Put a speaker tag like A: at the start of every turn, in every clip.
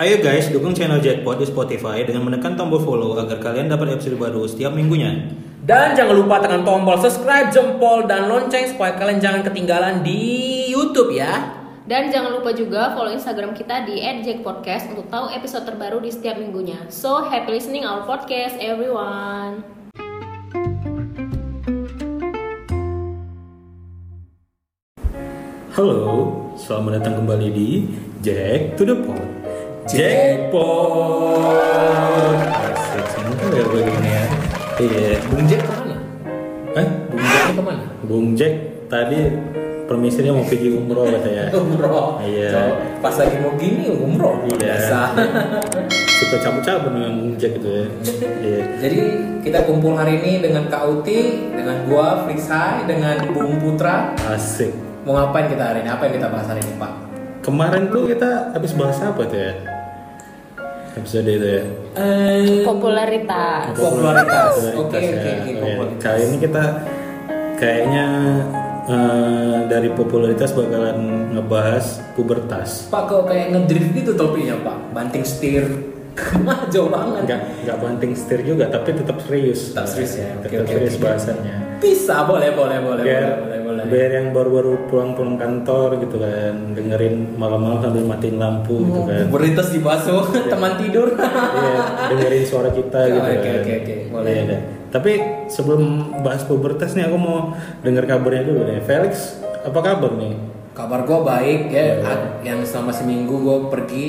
A: Ayo guys, dukung channel Jackpot di Spotify dengan menekan tombol follow agar kalian dapat episode baru setiap minggunya.
B: Dan jangan lupa tekan tombol subscribe, jempol, dan lonceng supaya kalian jangan ketinggalan di YouTube ya.
C: Dan jangan lupa juga follow Instagram kita di @jackpodcast untuk tahu episode terbaru di setiap minggunya. So, happy listening our podcast everyone.
A: Halo, selamat datang kembali di Jack to the Pod. Jackpot. Asik, ya gue gini ya. Iya,
B: Bung Jack ke mana?
A: eh,
B: Bung Jack ke mana?
A: Bung Jack tadi permisinya mau pergi umroh katanya.
B: Umroh.
A: Iya.
B: So, pas lagi mau gini umroh.
A: Iya.
B: Biasa.
A: Suka cabut-cabut dengan Bung Jack gitu ya. Iya.
B: Jadi kita kumpul hari ini dengan Kak Uti, dengan gua Frixai, dengan Bung Putra.
A: Asik.
B: Mau ngapain kita hari ini? Apa yang kita bahas hari ini, Pak?
A: Kemarin tuh kita habis bahas apa tuh ya? Episode itu ya.
B: Eh,
C: Popularitas.
B: Popularitas. Oke,
A: ya.
B: oke, oke, popularitas.
A: Kali ini kita kayaknya eh, dari popularitas bakalan ngebahas pubertas.
B: Pak kok kayak ngedrift gitu topiknya, Pak? Banting setir. Jauh banget.
A: Enggak enggak banting setir juga, tapi tetap serius.
B: Tetap serius ya. Oke,
A: Tetap
B: oke,
A: serius
B: oke.
A: bahasannya.
B: Bisa, boleh, boleh, boleh,
A: biar,
B: boleh, boleh,
A: biar yang baru-baru pulang-pulang kantor gitu kan dengerin malam-malam sambil matiin lampu gitu kan
B: Popularitas dibasuh, teman tidur.
A: Iya, dengerin suara kita
B: Oh,
A: gitu
B: oke,
A: kan.
B: oke, oke. Boleh.
A: Iya, deh. Tapi sebelum bahas pubertas nih aku mau dengar kabarnya dulu nih. Felix, apa kabar nih?
B: Kabar gue baik ya.
A: Iya.
B: Ad- Yang selama seminggu gue pergi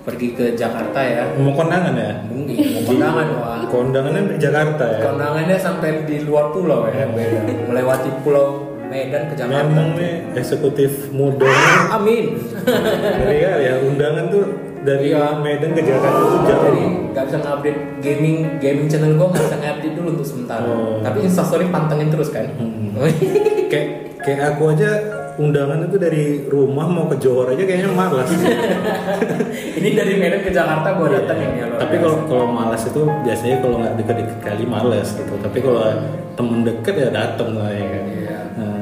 B: pergi ke Jakarta ya.
A: Mau kondangan ya?
B: Mungkin mau kondangan wah.
A: Kondangannya di Jakarta ya?
B: Kondangannya sampai di luar pulau ya, beda. melewati pulau Medan ke Jakarta.
A: Memang nih eksekutif muda nih.
B: Amin.
A: Dari ya undangan tuh dari
B: Iya.
A: Medan ke Jakarta tuh jauh.
B: Jadi nggak bisa ngupdate gaming gaming channel gue nggak bisa ngupdate dulu untuk sementara.
A: Oh.
B: Tapi instastory pantengin terus kan.
A: Hmm. kayak kayak aku aja undangan itu dari rumah mau ke Johor aja kayaknya malas.
B: Ini dari Medan ke Jakarta gue datengin ya. luar
A: Iya. Tapi kalau kalau malas itu biasanya kalau nggak deket-deket kali malas gitu. Tapi kalau temen deket ya dateng lah ya kan.
B: Iya.
A: Nah,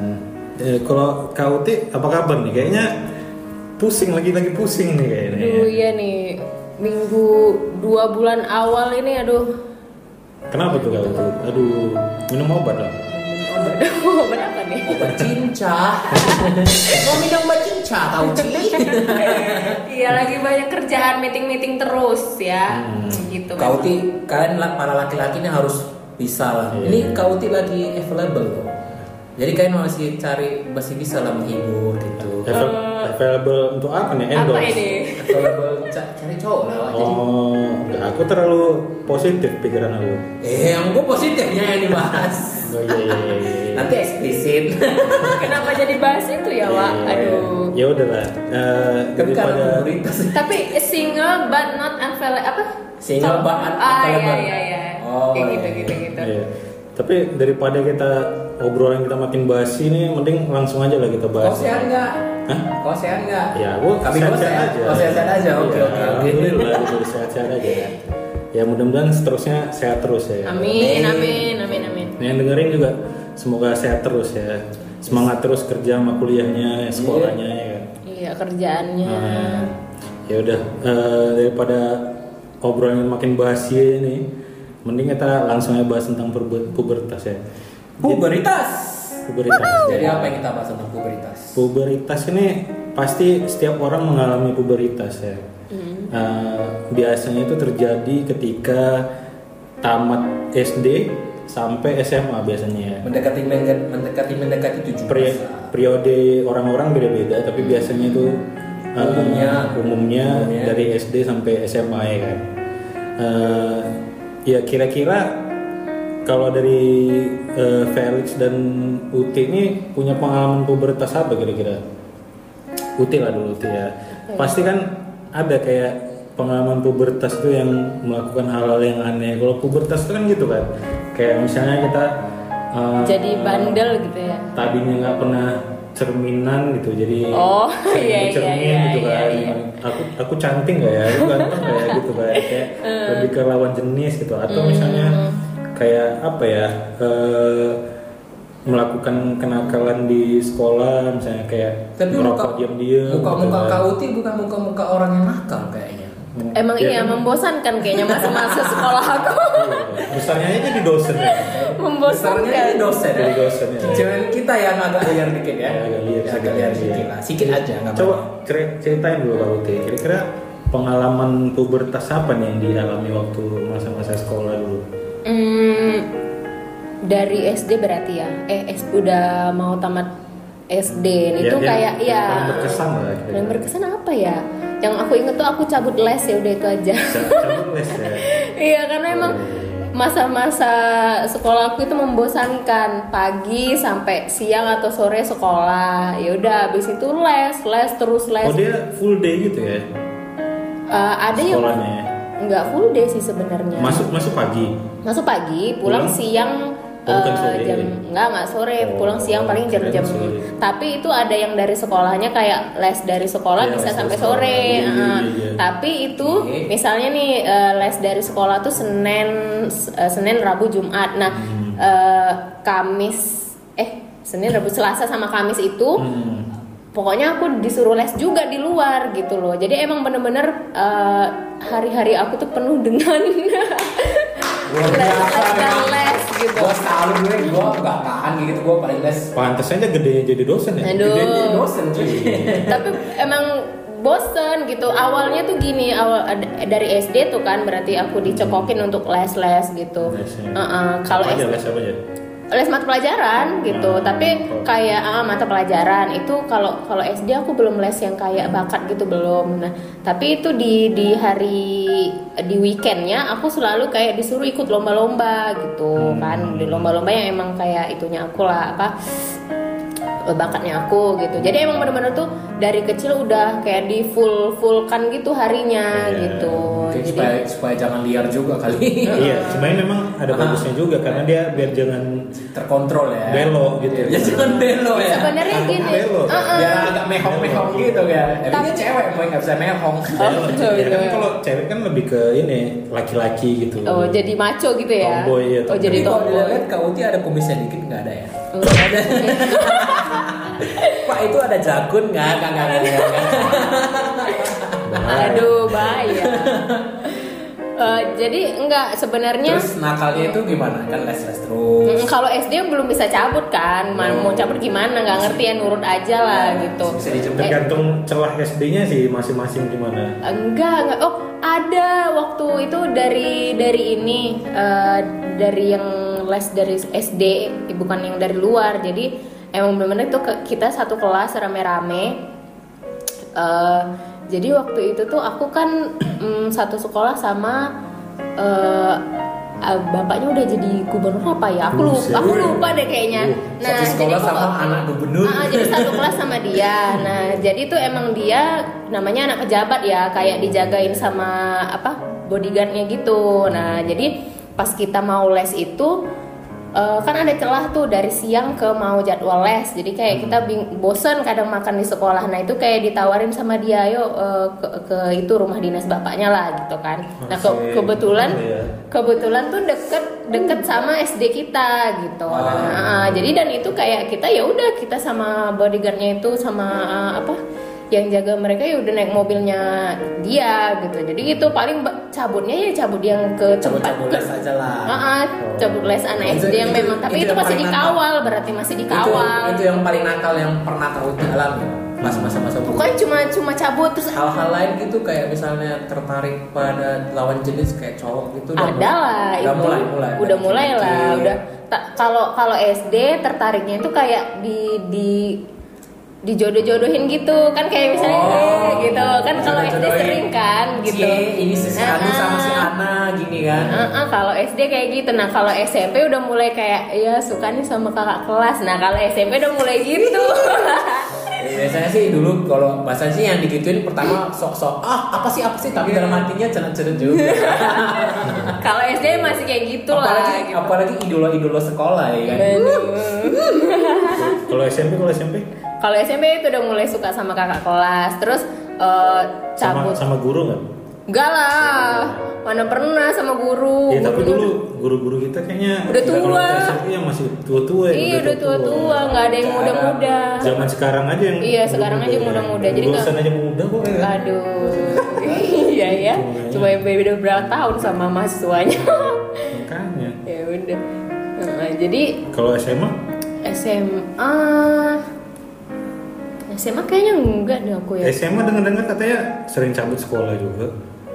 A: eh, kalau kau Ti, apa kabar nih? Kayaknya pusing lagi lagi pusing nih kayaknya.
C: Aduh iya nih, minggu dua bulan awal ini aduh.
A: Kenapa tuh kau tuh? Aduh, minum obat lah.
C: Aduh, berapa nih?
B: obat cinca. Mau minum obat cinca tahu?
C: Iya lagi banyak kerjaan meeting-meeting terus ya.
A: Hmm.
C: Gitu.
B: Kauti kalian para laki-laki ini harus bisa lah.
A: Iya.
B: Ini Kauti lagi available loh. Jadi kalian masih cari masih bisa lah menghibur gitu.
A: Avail- available untuk apa nih?
C: Apa
A: Endorse.
C: ini?
B: Available ca- cari cowok lah. Jadi
A: Oh, nggak, aku terlalu positif pikiran aku.
B: eh yang gue positifnya yang dibahas.
A: Oh iya iya iya. iya.
B: Nanti eksplisit.
C: Kenapa jadi bahas itu ya, Wak?
A: Iya.
C: Aduh.
A: Ya udahlah. Eh,
B: Kan karena
A: daripada.
C: Tapi single but not unavailable apa?
B: Single but not
C: Ah iya
B: available.
C: iya iya.
B: Oh,
C: Kayak
B: iya.
C: gitu gitu gitu.
A: Iya. Tapi daripada kita obrolan kita makin basi nih, mending langsung aja lah kita
B: Kau
A: bahas.
B: sehat nggak?
A: Hah?
B: Kau sehat nggak?
A: Ya, gua
B: Kami
A: sehat-sehat
B: kau sehat
A: aja.
B: Oh sehat-sehat aja. Oke
A: Iya,
B: oke oke.
A: Alhamdulillah gitu sehat-sehat aja. Ya mudah-mudahan seterusnya sehat terus ya.
C: Amin amin amin amin.
A: Nah, yang dengerin juga semoga sehat terus ya. Semangat terus kerja sama kuliahnya, sekolahnya ya kan.
C: Iya kerjaannya.
A: Nah, ya udah eh, daripada obrolan makin basi ini, mending kita langsung aja bahas tentang pubertas ya.
B: Puberitas.
A: Pubertas.
B: Jadi apa yang kita bahas tentang puberitas?
A: Pubertas ini pasti setiap orang mengalami pubertas ya. Eh, biasanya itu terjadi ketika tamat SD sampai SMA biasanya ya.
B: Mendekati mendekati mendekati tujuh
A: Peri- periode orang-orang beda-beda tapi biasanya itu eh,
B: Umumnya.
A: umumnya
B: Umumnya.
A: dari SD sampai SMA ya kan. Eh, ya kira-kira kalau dari eh, Felix dan Uti ini punya pengalaman pubertas apa kira-kira? Uti lah dulu Uti ya. Pasti kan ada kayak pengalaman pubertas itu yang melakukan hal-hal yang aneh. Kalau pubertas itu kan gitu kan. Kayak misalnya kita eh,
C: Jadi bandel gitu ya.
A: tadinya nggak pernah cerminan gitu jadi
C: Oh, iya, iya,
A: cermin
C: iya,
A: gitu
C: iya,
A: kan
C: iya.
A: aku aku cantik nggak ya aku ganteng nggak ya gitu kan kayak
C: Eh.
A: lebih ke lawan jenis gitu atau
C: Hmm.
A: misalnya kayak apa ya eh, melakukan kenakalan di sekolah misalnya kayak
B: Tapi muka
A: merokok diam-diam
B: muka
A: gitu
B: muka
A: kan.
B: Bukan muka muka orang yang nakal kayaknya.
A: Hmm,
C: emang
A: Ya
C: iya
A: kan?
C: membosankan kayaknya masa-masa sekolah aku.
A: Iya, Besarnya aja jadi dosen ya.
B: Besarnya
C: membosankan.
B: jadi dosen ya.
A: Jadi dosen ya.
B: Cuman kita yang agak liar dikit ya.
A: Ya, agak liar
B: agak liar
A: iya.
B: sedikit lah. Sedikit aja nggak
A: Coba ceri- ceritain dulu Kak Uti. Kira-kira pengalaman pubertas apa nih yang dialami waktu masa-masa sekolah dulu?
C: Hmm, dari SD berarti ya. Eh, S udah mau tamat SD itu
A: Ya, yang
C: kayak ya.
A: paling berkesan lah kira-kira.
C: Yang berkesan apa ya? Yang aku inget tuh aku cabut les ya udah itu aja.
A: Ca- cabut les ya.
C: Iya karena emang masa-masa sekolah aku itu membosankan pagi sampai siang atau sore sekolah ya udah habis itu les les terus les
A: Oh dia full day gitu ya
C: Eh, ada yang
A: sekolahnya ya?
C: nggak full day sih sebenarnya
A: Masuk masuk pagi.
C: Masuk pagi pulang,
A: Pulang?
C: siang
A: Oh, bukan
C: eh,
A: sore.
C: jam nggak nggak sore
A: Oh,
C: pulang siang paling jam-jam tapi itu ada yang dari sekolahnya kayak les dari sekolah
A: Iya,
C: bisa sampai sore
A: Iya, iya, iya.
C: tapi itu
B: Oke.
C: misalnya nih eh, les dari sekolah tuh senin eh, senin rabu jumat nah
A: Hmm.
C: eh, kamis eh senin rabu selasa sama kamis itu
A: Hmm.
C: pokoknya aku disuruh les juga di luar gitu loh jadi emang bener-bener eh, hari-hari aku tuh penuh dengan les, les, les gitu
B: Gua salut gue, gua nggak tahan gitu, gua paling les.
A: Pantes aja gedenya jadi dosen ya.
C: Aduh.
B: Dia jadi dosen cuy.
C: tapi emang bosen gitu awalnya tuh gini awal dari SD tuh kan berarti aku dicekokin untuk les-les gitu
A: Lesnya.
C: Uh-uh, kalau
A: Apa aja
C: SD
A: les apa aja?
C: Les mata pelajaran gitu
A: Hmm.
C: tapi kayak ah, mata pelajaran itu kalau kalau SD aku belum les yang kayak bakat gitu belum nah tapi itu di di hari di weekendnya aku selalu kayak disuruh ikut lomba-lomba gitu
A: Hmm.
C: kan di lomba-lomba yang emang kayak itunya aku lah apa bakatnya aku gitu jadi emang bener-bener tuh dari kecil udah kayak di full fullkan gitu harinya
A: Iya.
C: gitu jadi
B: supaya supaya jangan liar juga kali.
A: Iya, sebenarnya memang ada
B: Ah.
A: bagusnya juga karena dia biar jangan
B: Terkontrol ya.
A: belok gitu.
B: Ya jangan belok ya.
C: sebenarnya gini
A: belok.
C: uh-uh.
B: Biar agak mehong-mehong gitu kan. Tapi dia cewek, boy nggak bisa mehong.
C: Oh, betul,
A: Ya kan kalau cewek kan lebih ke ini laki-laki gitu.
C: oh jadi maco gitu ya
A: Tomboy, ya,
C: oh
A: tomboy.
C: jadi
B: Tapi kalau
C: tomboy
B: dilihat Kak Uti ada kumisnya dikit nggak ada ya?
C: Enggak ada.
B: Pak itu ada jakun nggak? Nggak nggak nggak.
C: Aduh bahaya. Eh, jadi enggak sebenarnya
B: Terus nakalnya itu gimana? Kan les-les terus.
C: kalau SD belum bisa cabut kan, Ma- mau cabut gimana nggak ngerti ya nurut aja lah gitu.
B: Bisa dijemput.
C: Eh,
A: Tergantung celah SD-nya sih masing-masing gimana.
C: enggak enggak. Oh ada waktu itu dari dari ini eh, dari yang les dari SD, bukan yang dari luar. Jadi emang bener-bener itu kita satu kelas rame-rame. Eh, jadi waktu itu tuh aku kan mm, satu sekolah sama eh, bapaknya udah jadi gubernur apa ya? Aku lupa, aku lupa deh kayaknya.
B: Satu sekolah
C: jadi
B: sama anak gubernur.
C: Ah, jadi satu kelas sama dia. Nah, jadi tuh emang dia namanya anak pejabat ya, kayak dijagain sama apa bodyguardnya gitu. Nah, jadi pas kita mau les itu eh, kan ada celah tuh dari siang ke mau jadwal les. Jadi kayak kita bing- bosen kadang makan di sekolah. Nah, itu kayak ditawarin sama dia, ayo eh, ke, ke itu rumah dinas bapaknya lah gitu kan. Nah, ke- kebetulan
A: Iya.
C: kebetulan tuh deket deket sama SD kita gitu.
B: Wah.
C: Nah, jadi dan itu kayak kita ya udah kita sama bodyguardnya itu sama uh, apa yang jaga mereka ya udah naik mobilnya dia gitu. Jadi itu paling cabutnya ya cabut yang ke tempat
B: Cabut-cabut les aja lah.
C: Ah, ah, cabut les anak
B: Itu-
C: SD yang
B: itu-
C: memang tapi
B: itu
C: itu, masih dikawal berarti masih
B: Itu,
C: dikawal.
B: itu yang paling nakal yang pernah Kak Uti alami pas masa-masa bulu.
C: Pokoknya cuma cuma cabut terus
B: hal-hal lain gitu kayak misalnya tertarik pada lawan jenis kayak cowok gitu udah
C: ada lah
B: udah
C: itu
B: mulai mulai
C: udah mulai lah udah kalau kalau SD tertariknya itu kayak di di dijodoh-jodohin gitu. Kan kayak misalnya
B: Oh,
C: eh, gitu. Kan kalau SD sering kan gitu.
B: Cie, ini si
C: Nah,
B: Anu sama si
C: ah.
B: Ana gini kan.
C: Ah, ah, kalau SD kayak gitu. Nah kalau SMP udah mulai kayak ya suka nih sama kakak kelas. Nah kalau SMP udah mulai gitu.
B: Ya, biasanya sih dulu kalau bahasa sih yang digituin pertama sok-sok ah apa sih apa sih? Tapi dalam hatinya cenut-cenut juga.
C: Kalau SD masih kayak gitu lah
B: apalagi
C: gitu.
B: apalagi idola-idola sekolah ya kan.
A: Kalau SMP kalau SMP
C: kalau SMP itu udah mulai suka sama kakak kelas terus
A: sama
C: cabut
A: sama guru nggak?
C: Enggak lah, mana pernah sama guru.
A: Ya tapi dulu guru-guru kita kayaknya
C: Udah tua.
A: yang masih tua-tua ya.
C: Iya udah tua-tua, nggak ada yang muda-muda.
A: Zaman sekarang aja yang
C: Iya, sekarang aja yang muda-muda. Jadi
A: Lulusan
C: nggak-
A: aja muda kok ya.
C: Aduh, iya ya
A: Makanya.
C: cuma beda berapa tahun sama mahasiswanya
A: Makanya.
C: ya udah Nah, jadi
A: Kalau SMA
C: SMA SMA kayaknya enggak deh aku ya
A: SMA dengar-dengar katanya sering cabut sekolah juga.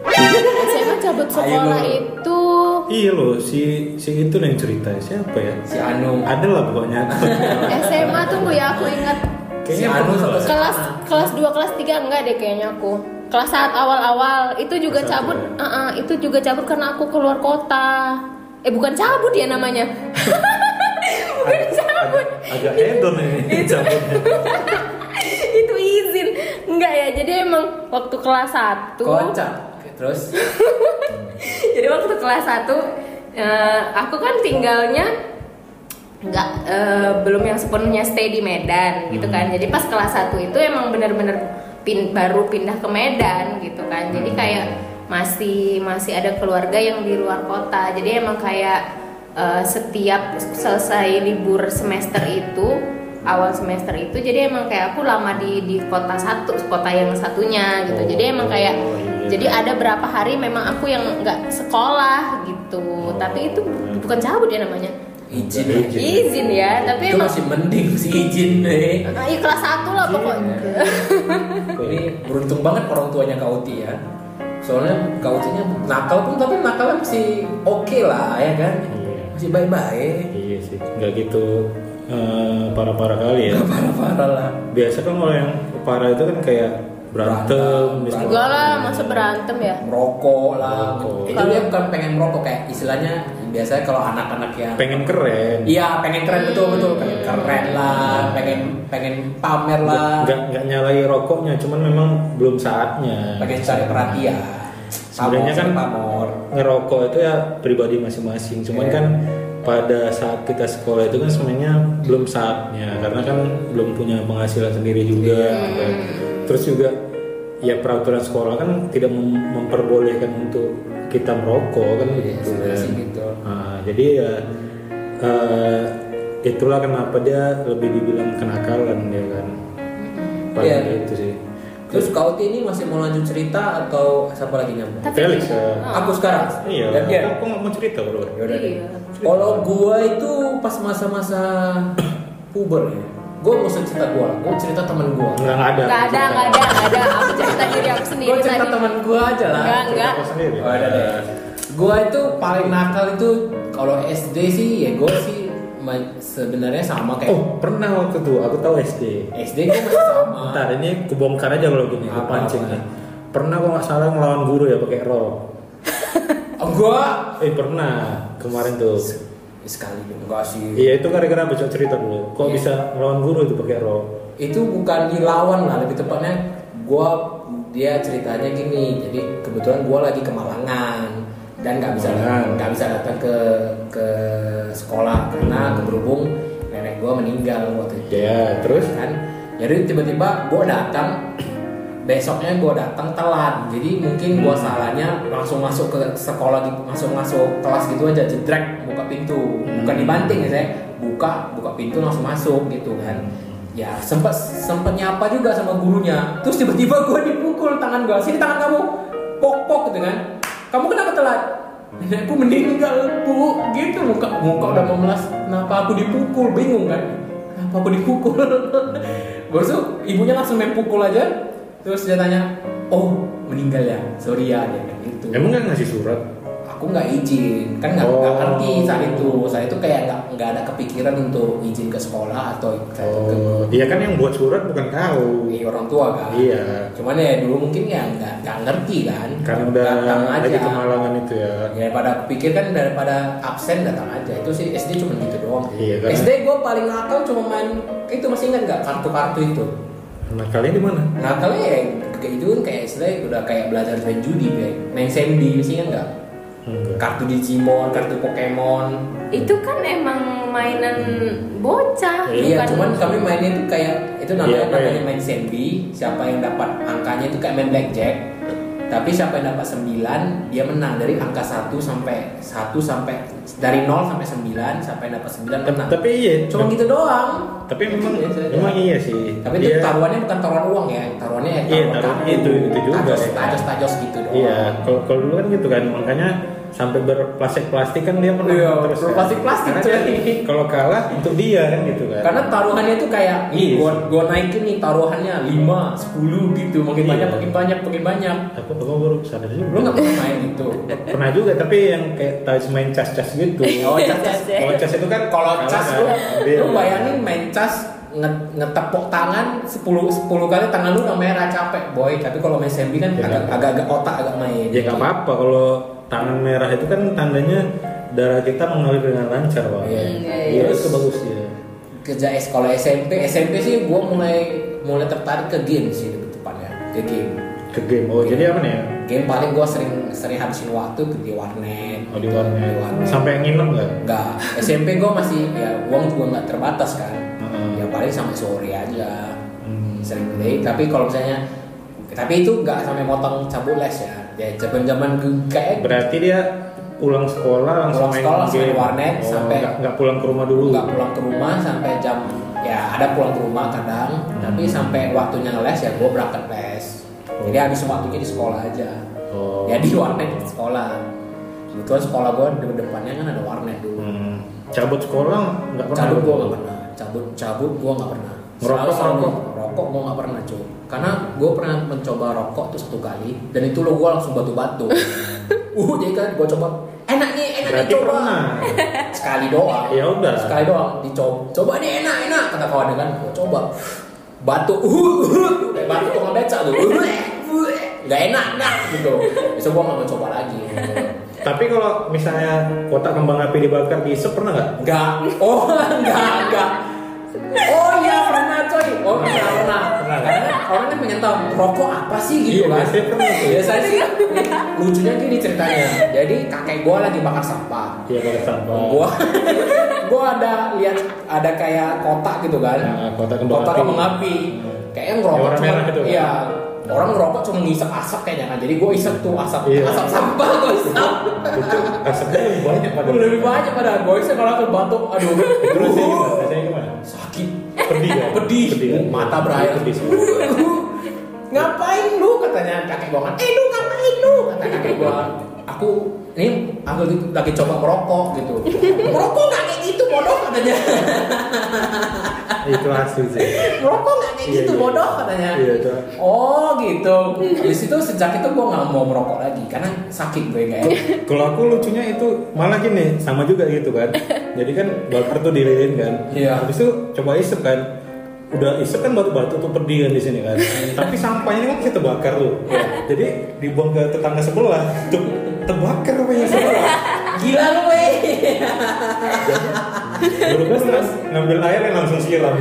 C: SMA cabut sekolah
B: Ayo.
C: itu
A: Iya loh, si si itu yang cerita siapa ya?
B: si Anu
A: Ada lah pokoknya.
C: SMA tunggu ya aku ingat
B: si
A: Kayaknya
B: Anu satu
A: lah.
C: kelas kelas 2 kelas 3 enggak deh kayaknya aku kelas saat awal-awal itu juga
A: Kelas
C: cabut
A: ya?
C: uh-uh, itu juga cabut karena aku keluar kota eh bukan cabut ya namanya bukan cabut
A: Agak hedon ini cabutnya.
C: enggak ya jadi emang waktu kelas 1
B: kocak. Oke, terus?
C: Jadi waktu kelas 1 eh, aku kan tinggalnya nggak eh, belum yang sepenuhnya stay di Medan gitu kan. Jadi pas kelas 1 itu emang bener-bener pin, baru pindah ke Medan gitu kan. Jadi kayak masih masih ada keluarga yang di luar kota. Jadi emang kayak eh, setiap selesai libur semester itu awal semester itu jadi emang kayak aku lama di di kota satu kota yang satunya gitu. Jadi emang kayak
A: Oh, iya.
C: jadi ada berapa hari memang aku yang nggak sekolah gitu. Tapi itu bukan cabut ya namanya.
B: Izin
A: Izin.
C: izin. Ya tapi
B: itu
C: emang
B: masih mending si izin deh
C: Ah, iya, kelas satu lah pokoknya.
B: ini beruntung banget orang tuanya Kak Uti ya. Soalnya Kak Utinya nakal pun tapi nakalnya masih oke lah ya kan?
A: Iya.
B: masih baik-baik.
A: Iya sih, nggak gitu eh, parah-parah kali ya.
B: parah-parah lah
A: Biasa kan kalau yang parah itu kan kayak berantem,
C: enggak lah masa berantem ya
B: merokok lah
A: Merokok.
B: itu dia bukan pengen merokok kayak istilahnya biasanya kalau anak-anak yang
A: pengen keren.
B: Iya pengen keren betul betul pengen keren lah pengen pengen pamer lah
A: Nggak nggak nyalai rokoknya, cuman memang belum saatnya.
B: pengen cari perhatian
A: Sebenarnya kan
B: pamor
A: ngerokok itu ya pribadi masing-masing. Cuman
B: Iya.
A: kan pada saat kita sekolah itu kan sebenarnya belum saatnya karena kan belum punya penghasilan sendiri juga.
B: Iya.
A: kan. Terus juga ya peraturan sekolah kan tidak mem- memperbolehkan untuk kita merokok kan
B: Iya,
A: gitu. kan.
B: gitu.
A: Nah, jadi ya eh, itulah kenapa dia lebih dibilang kenakalan ya kan. Paling
B: Iya.
A: itu sih.
B: Terus kau ini masih mau lanjut cerita atau siapa lagi nyambung
C: Tapi-
A: Felix ya.
B: aku sekarang
A: Iya,
B: dan dia
A: aku nggak mau cerita bro.
B: Yaudah deh.
C: Iya.
B: Kalau gua itu pas masa-masa puber ya, gua mau cerita gua, gua cerita teman gua.
A: Nggak nggak ada.
C: nggak ada nggak ada nggak ada aku cerita diri aku sendiri
B: Gua cerita teman gua aja lah.
C: Enggak, enggak.
A: aku sendiri.
B: Oh, ada deh. Gua itu paling nakal itu kalau SD sih ya gua sih sebenarnya sama kayak
A: Oh pernah waktu itu aku tahu SD.
B: SD gua masih sama.
A: Bentar ini aku bongkar aja kalau gini, aku
B: Apa,
A: pancing nih. Pernah kok nggak salah ngelawan guru ya pakai rok.
B: Oh, gua
A: Eh pernah kemarin tuh.
B: sekali enggak sih.
A: Iya itu gara-gara coba cerita dulu. Kok
B: Iya.
A: bisa ngelawan guru itu pakai rok?
B: itu bukan dilawan lah lebih tepatnya gua dia ceritanya gini jadi kebetulan gua lagi ke Malangan dan nggak bisa
A: Malangan.
B: nggak bisa datang ke ke sekolah karena berhubung. Nenek gua meninggal waktu itu.
A: Ya terus?
B: kan? Jadi tiba-tiba gua datang. Besoknya gua datang telat. Jadi mungkin gua salahnya langsung masuk ke sekolah langsung masuk kelas gitu aja jedrek buka pintu. Bukan dibanting ya saya buka buka pintu langsung masuk gitu kan. Ya sempat sempat nyapa juga sama gurunya. Terus tiba-tiba gua dipukul tangan gua. Sini tangan kamu. Pok pok gitu kan kamu kenapa telat? Nenekku meninggal bu gitu. Muka muka udah memelas kenapa aku dipukul? Bingung kan? Kenapa aku dipukul? Tuh ibunya langsung main pukul aja. Terus dia tanya oh meninggal ya? Sorry ya dia bilang gitu.
A: Emang nggak ngasih surat?
B: Aku nggak izin. Kan nggak
A: Oh.
B: ngerti saat itu. Saat itu kayak nggak nggak ada kepikiran untuk izin ke sekolah atau
A: Oh, dia kan yang buat surat bukan kau.
B: ke orang tua kan.
A: Iya.
B: cuman ya dulu mungkin ya nggak nggak ngerti kan.
A: Karena udah
B: datang aja.
A: lagi kemalangan itu ya.
B: daripada pikir kan daripada absen datang aja. Itu sih SD cuma gitu doang.
A: Iya, karena-
B: SD gue paling nakal cuma main itu masih ingat nggak? Kartu-kartu itu.
A: Nah kalian di mana?
B: nakalnya ya kayak itu kan kayak SD udah kayak belajar main judi kayak main sendi. Masih ingat nggak
A: Enggak.
B: kartu Digimon kartu Pokemon
C: itu kan emang mainan bocah
B: iya
C: bukan
B: cuman kami mainnya itu kayak itu namanya
A: Iya,
B: namanya
A: kayak-
B: main sendi siapa yang dapat angkanya itu kayak main blackjack Tapi siapa yang dapat 9 dia menang dari angka 1 sampai 1 sampai dari 0 sampai 9 sampai dapat 9 menang.
A: Tapi iya,
B: Cuma gitu doang.
A: tapi memang
B: aja.
A: memang iya sih.
B: Tapi itu
A: Dia-
B: taruhannya bukan taruhan uang ya, taruhannya ya
A: Iya,
B: taruhan
A: taruhan
B: kartu.
A: itu- itu juga
B: Tajos,
A: ya.
B: tajos, tajos gitu doang.
A: Iya, kalau dulu kan gitu kan, makanya sampai berplastik-plastik kan dia menang
B: Iya,
A: terus. kan.
B: berplastik-plastik,
A: Karena
B: coy.
A: dia- Kalau kalah untuk dia kan gitu kan.
B: Karena taruhannya itu kayak
A: Iya.
B: gua gua naikin nih taruhannya 5, 10 gitu, makin
A: Iya.
B: banyak makin banyak makin banyak.
A: aku aku baru sadar juga.
B: Lu nggak pernah main gitu.
A: pernah juga tapi yang kayak touch main cas-cas gitu.
B: Oh, cas cas.
A: Kalau cas itu kan
B: Kalau cas
A: kan.
B: lu,
A: Dia-
B: lu bayangin main cas nge- ngetepuk tangan 10 10 kali tangan lu udah merah capek boy tapi kalau main sembi kan
A: Ya,
B: agak
A: kan.
B: agak agak otak agak main
A: Ya nggak apa-apa kalau tangan merah itu kan tandanya darah kita mengalir dengan lancar, Pak.
B: Iya.
A: Iya, itu bagus ya.
B: kerja es kalau SMP SMP sih gua mulai mulai tertarik ke game sih lebih tepatnya ke game
A: Ke game. Oh, jadi apa nih ya?
B: game paling gua sering sering habisin waktu ke di warnet
A: Oh, di warnet.
B: Di warnet.
A: Sampai nginep nggak?
B: Enggak, SMP gue masih ya uang juga nggak terbatas kan.
A: Heeh.
B: Ya paling sampai sore aja.
A: Hmm.
B: Sering play, tapi kalau misalnya tapi itu nggak sampai motong cabut les ya. Ya zaman-zaman gue kayak
A: Berarti dia pulang sekolah langsung
B: Pulang
A: main
B: sekolah
A: game.
B: main warnet
A: Oh,
B: sampai-
A: nggak, pulang ke rumah dulu.
B: nggak pulang ke rumah sampai jam ya ada pulang ke rumah kadang, tapi sampai waktunya les ya gue berangkat les. Jadi habis waktunya di sekolah aja.
A: Oh.
B: Ya di warnet di sekolah. Kebetulan sekolah gue di depannya kan ada warnet dulu.
A: Hmm. Cabut sekolah nggak pernah.
B: cabut gua nggak pernah cabut cabut gua nggak pernah
A: Ngerokok,
B: Selalu-
A: ngerokok?
B: rokok gua nggak pernah cuy karena gua pernah mencoba rokok tuh satu kali dan itu lo gua langsung batu-batu uh jadi kan gua coba enak nih enak nih
A: Berarti
B: coba
A: pernah.
B: sekali doang
A: Ya udah.
B: sekali doang dicoba coba nih enak enak kata kawan kan gua coba batu uh, uh, kayak batu tukang beca tuh Uh, uh, nggak enak nah gitu besok gua nggak mau coba lagi
A: Tapi kalau misalnya kotak kembang api dibakar diisep pernah nggak?
B: Enggak. Oh, enggak, enggak. Oh iya pernah coy. Oh pernah pernah. Orang kan pengen tahu rokok apa sih gitu
A: Iya,
B: kan.
A: biasanya
B: sih lucunya gini ceritanya. Jadi kakek gua lagi bakar sampah.
A: Iya pakai sampah.
B: Gua gua ada lihat ada kayak kotak gitu kan.
A: Nah, kotak kembang
B: kotak kembang api. Kayaknya ngerokok cuma
A: merah itu kan?
B: iya. Orang ngerokok cuma ngisep asap kayaknya kan. Jadi gua isep tuh asap
A: Iya.
B: asap sampah gua isep.
A: Itu asapnya lebih banyak pada.
B: Lebih banyak pada gua isep kalau ke batuk. Aduh.
A: Itu gimana? Rasanya gimana?
B: sakit
A: Pedih kan?
B: pedih,
A: Pedih kan?
B: mata berair.
A: Pedih
B: ngapain lu? Katanya kakek gua kan. Eh lu ngapain lu? Kata kakek gua. Aku ini aku lagi coba merokok gitu. Merokok nggak kayak gitu bodoh katanya
A: Itu asli sih.
B: merokok nggak kayak
A: Iya,
B: gitu
A: iya.
B: bodoh katanya
A: Iya itu.
B: oh gitu habis itu sejak itu gua nggak mau merokok lagi karena sakit gue kayak
A: Kalau aku lucunya itu malah gini, sama juga gitu kan. Jadi kan bakar tuh dililin kan.
B: Iya.
A: Habis itu coba isep kan. Udah isep kan batu-batu tuh perdi kan di sini kan. Tapi sampahnya kan kita bakar tuh. Jadi dibuang ke tetangga sebelah. Tuh terbakar yang sebelah.
B: gila lu weh
A: Kan ng- ngambil air yang langsung siram.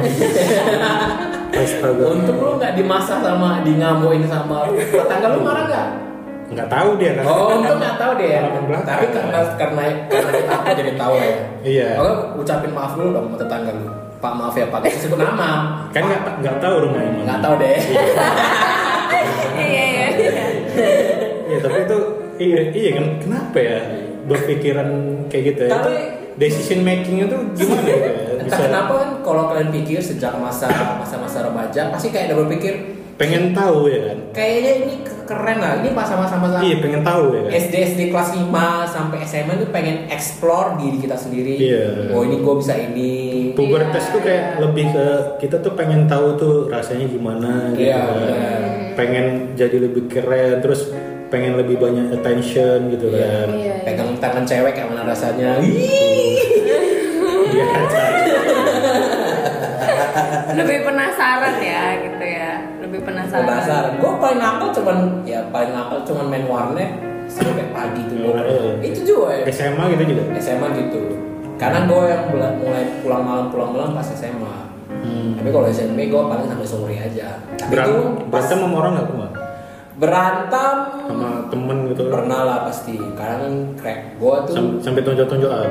A: Astaga.
B: untung lu nggak dimasak sama di ngamuin sama tetangga lu marah nggak
A: Nggak tahu dia kan.
B: Oh, untung nggak tahu ya.
A: Belakang.
B: Tapi karena karena karena kita apa jadi tahu ya.
A: Iya.
B: Oke, ucapin maaf dulu dong sama tetangga lu. Pak maaf ya Pak, Gak sebut nama.
A: Kan nggak nggak tahu rumahnya mana.
B: Nggak tahu deh.
C: Iya iya. iya.
A: Iya tapi itu iya iya kan kenapa ya berpikiran kayak gitu ya?
B: Tapi-
A: Itu decision makingnya tuh gimana ya?
B: Entah kenapa kan kalau kalian pikir sejak masa masa-masa remaja pasti kayak udah berpikir
A: pengen tahu ya kan?
B: kayaknya ini keren lah. Ini pas sama-sama
A: Iya pengen tahu ya kan?
B: SD SD kelas 5 sampai SMA tuh pengen explore diri kita sendiri.
A: Iya.
B: Oh ini gue bisa ini.
A: Pubertas
C: Iya,
A: tuh kayak
C: iya.
A: lebih ke kita tuh pengen tahu tuh rasanya gimana gitu
B: Iya,
A: kan. Pengen jadi lebih keren terus pengen lebih banyak attention gitu
B: Iya.
A: kan.
C: Iya, iya.
B: Pegang tangan cewek kayak mana rasanya.
A: Iya.
C: Lebih penasaran ya gitu ya. Lebih penasaran.
B: Penasaran. Gue paling nakal cuman ya paling nakal cuman main warnet sampai pagi tuh. gua.
A: Iya.
B: Itu juga ya.
A: SMA gitu juga.
B: SMA gitu. Karena gue yang mulai pulang malam pulang malam pas SMA.
A: Hmm.
B: Tapi kalau SMP gue paling sampai sore aja. Tapi itu
A: Berantem, sama orang nggak pernah?
B: berantem
A: Sama temen gitu.
B: pernah lah pasti. Karena kan crack. Gue tuh
A: Sam- sampai tonjok-tonjokan.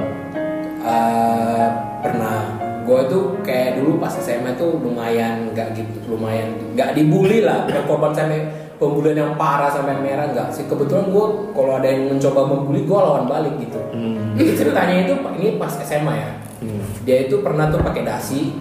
B: eh, pernah. Gue tuh kayak dulu pas SMA tuh lumayan nggak gitu, lumayan nggak dibully lah. Bukan korban sampai pembulian yang parah sampai merah enggak sih kebetulan gue kalau ada yang mencoba membuli gue lawan balik gitu
A: Hmm.
B: jadi ceritanya itu ini pas SMA ya
A: Hmm.
B: dia itu pernah tuh pakai dasi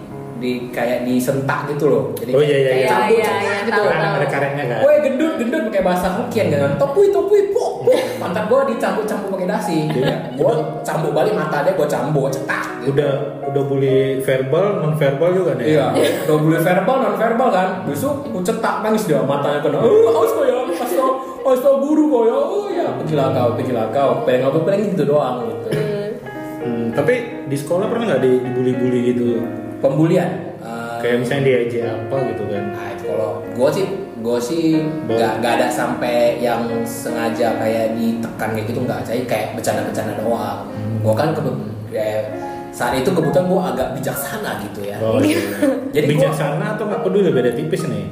B: di kayak disentak gitu loh jadi
A: Oh, iya, iya, iya.
C: Iya, iya,
B: gitu
C: tahu, tahu.
A: ada karetnya kan
B: Woi gendut gendut pakai bahasa Hokkien kan topui topui pok pok pantat gua dicambuk cambuk pakai dasi
A: Iya.
B: gua cambuk balik mata dia gua cambuk cetak gitu.
A: udah udah bully verbal non verbal juga nih
B: Iya, udah boleh verbal non verbal kan. Besok aku cetak nangis dia matanya kena. Oh, awas kau ya, awas kau, awas kau ya. Oh ya, pergilah kau, pergilah kau. Pengen apa pengen gitu doang gitu.
A: Hmm, tapi di sekolah pernah nggak di- dibully-bully gitu
B: Pembulian. eh,
A: kayak misalnya diajak apa gitu kan
B: Nah, kalau gue sih, gue sih nggak nggak ada sampai yang sengaja kayak ditekan kayak gitu nggak. Jadi kayak bercanda-bercanda doang. Gue kan kebe- kayak saat itu kebetulan gue agak bijaksana gitu ya.
A: oh, iya.
B: Jadi gua-
A: bijaksana atau nggak peduli beda tipis nih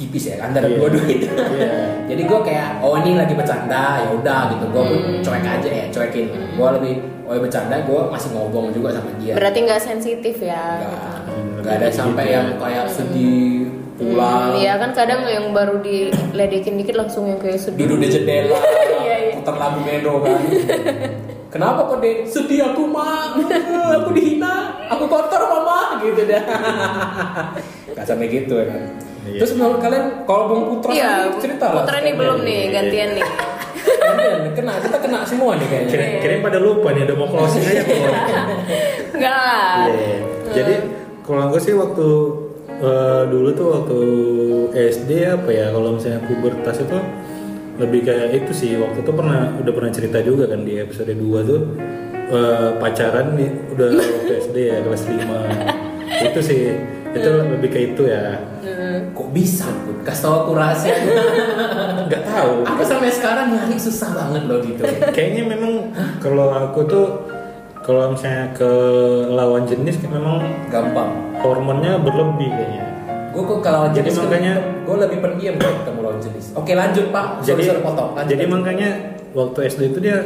B: Tipis ya antara
A: Iya.
B: dua-dua itu.
A: Iya.
B: Jadi gue kayak oh ini lagi bercanda ya udah gitu. Gue pun
C: Hmm.
B: cuek aja ya, cuekin. Gue lebih oh ya bercanda, gue masih ngobong juga sama dia.
C: Berarti nggak sensitif ya.
B: Nggak,
A: gitu.
B: ada
A: Gitu
B: sampai
A: ya.
B: yang kayak sedih pulang.
C: Hmm, Iya kan kadang yang baru diledekin dikit langsung yang kayak sedih.
B: duduk di jendela
C: Iya, iya.
B: putar lagu melo kan kenapa kok deh sedih aku mah aku dihina aku kotor mama gitu dah gak sampai gitu ya kan
A: Iya.
B: terus menurut kalian kalau bung putra
C: Iya,
B: cerita lah
C: Putra nih belum nih
A: Iya.
C: gantian nih.
B: Kalian kena kita kena semua nih kayaknya
A: kira kira pada lupa nih udah mau closing aja kok
C: Enggak lah.
A: Iya. Jadi kalau gue sih waktu eh, dulu tuh waktu SD apa ya kalau misalnya pubertas itu lebih kayak itu sih waktu itu pernah udah pernah cerita juga kan di episode 2 tuh eh, pacaran nih udah waktu SD ya kelas 5 itu sih itu lebih kayak itu ya
C: Hmm.
B: Kok bisa? Pun kasih tau aku rahasia.
A: Nggak tahu.
B: Aku sampai sekarang nyari susah banget loh gitu.
A: Kayaknya memang kalau aku tuh kalau misalnya ke lawan jenis kan memang
B: gampang.
A: hormonnya berlebih kayaknya.
B: Gue kok kalau
A: Jadi
B: jenis
A: makanya-
B: gue lebih pendiam kalau ketemu lawan jenis. Oke lanjut pak.
A: Jadi
B: potong. Lanjut,
A: jadi
B: lanjut.
A: makanya waktu SD itu dia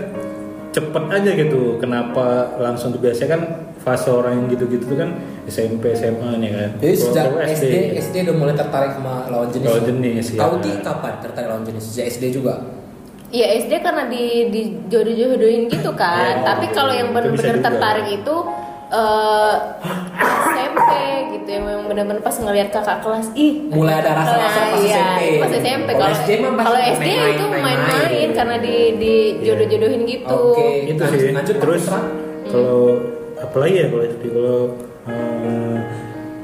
A: cepet aja gitu kenapa langsung biasanya kan fase orang yang gitu-gitu tuh kan SMP SMA nih kan
B: Jadi sejak
A: kalau
B: SD, SD udah mulai tertarik sama lawan jenis.
A: Lawan jenis, ya.
B: Kau Ti kapan tertarik lawan jenis? Sejak SD juga.
C: Iya SD karena di di jodoh-jodohin gitu kan.
A: Oh,
C: Tapi kalau yang benar-benar tertarik itu eh SMP gitu yang memang benar-benar pas ngelihat kakak kelas ih
B: Mulai ada rasa-rasa
C: Nah,
B: pas
C: iya,
B: SMP.
C: itu pas SMP
B: Kalau SD
C: kalau
B: main-main,
C: SD itu
B: main-main.
C: karena di di jodoh-jodohin gitu.
B: Oke.
A: itu
B: Lanjut-
A: sih.
B: lanjut,
A: terus kalau apalagi ya kalau SD kalau eh,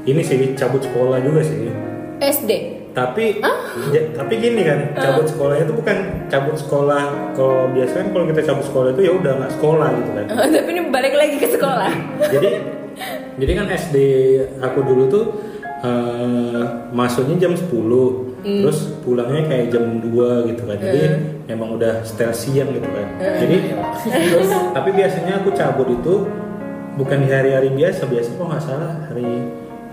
A: ini sih cabut sekolah juga sih.
C: SD
A: tapi ja- tapi gini kan cabut sekolah itu bukan cabut sekolah kalau biasanya kan kalau kita cabut sekolah itu ya udah nggak sekolah gitu kan.
C: Tapi ini balik lagi ke sekolah.
A: Jadi jadi kan SD aku dulu tuh eh, masuknya jam 10 terus pulangnya kayak jam 2 gitu kan. Jadi emang udah setel siang gitu kan. Jadi terus tapi biasanya aku cabut itu bukan di hari-hari biasa biasa kok nggak salah hari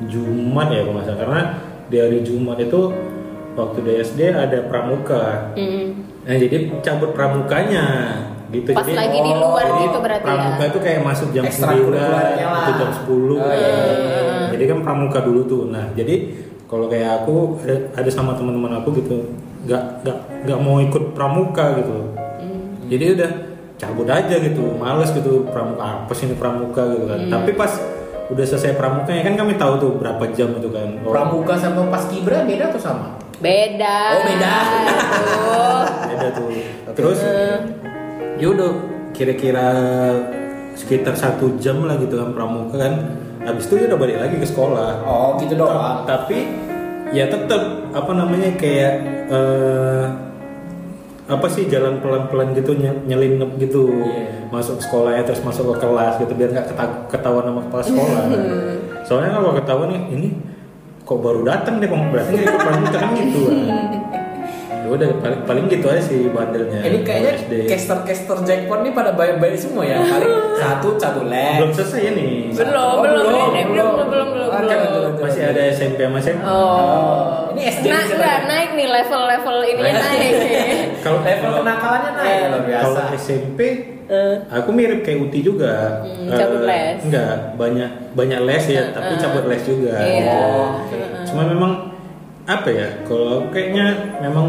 A: Jumat ya kalau nggak salah. Karena di hari Jumat itu waktu di SD ada pramuka
C: Hmm.
A: nah jadi cabut pramukanya gitu
C: Pas
A: jadi
C: lagi di luar
A: jadi
C: gitu berarti ya?
A: pramuka itu kayak masuk jam
B: Ekstrakurikulernya
A: 9
B: lah.
A: atau jam 10
B: Oh, iya,
A: jadi kan pramuka dulu tuh nah jadi kalau kayak aku ada, ada sama teman-teman aku gitu nggak nggak nggak mau ikut pramuka gitu
C: Hmm.
A: jadi udah cabut aja gitu males gitu pramuka apa sih ini pramuka gitu kan
C: Hmm.
A: tapi pas udah selesai pramukanya kan kami tahu tuh berapa jam itu kan. Oh,
B: Pramuka sama Paskibra beda atau sama?
C: beda.
B: Oh, beda.
C: Tuh.
A: beda tuh. Terus? Yaudah kira-kira sekitar satu jam lah gitu kan pramuka kan. Habis itu ya udah balik lagi ke sekolah.
B: Oh gitu doang.
A: tapi ya tetap apa namanya kayak eh, apa sih jalan pelan-pelan gitu ny- nyelinep gitu.
B: Iya.
A: Masuk sekolahnya terus masuk ke kelas gitu biar nggak keta- ketahuan sama kepala sekolah. Soalnya kalau ketahuan nih ini kok baru datang deh kok berarti ikut pramuka kan gitu ya udah paling, paling gitu aja sih bandelnya
B: Ini kayaknya
A: kalau SD.
B: caster-caster jackpot nih pada baik-baik semua ya. Paling satu cabut les.
A: belum selesai ya nih
C: belum
B: Oh,
C: belum
B: belum,
C: ini, belum belum belum belum
B: Ah,
C: belum.
B: jangan, jangan.
A: masih ada SMP sama SMA
C: oh
B: Ini SD
C: nah enggak naik nih level level ini naik
A: kalau
B: Level kenakalannya naik luar biasa.
A: kalau SMP aku mirip kayak Uti juga
C: Hmm, cabut
A: Eh,
C: les.
A: enggak banyak banyak les ya tapi cabut les juga
C: Iya.
A: Oh. cuma memang apa ya? Kalau aku kayaknya memang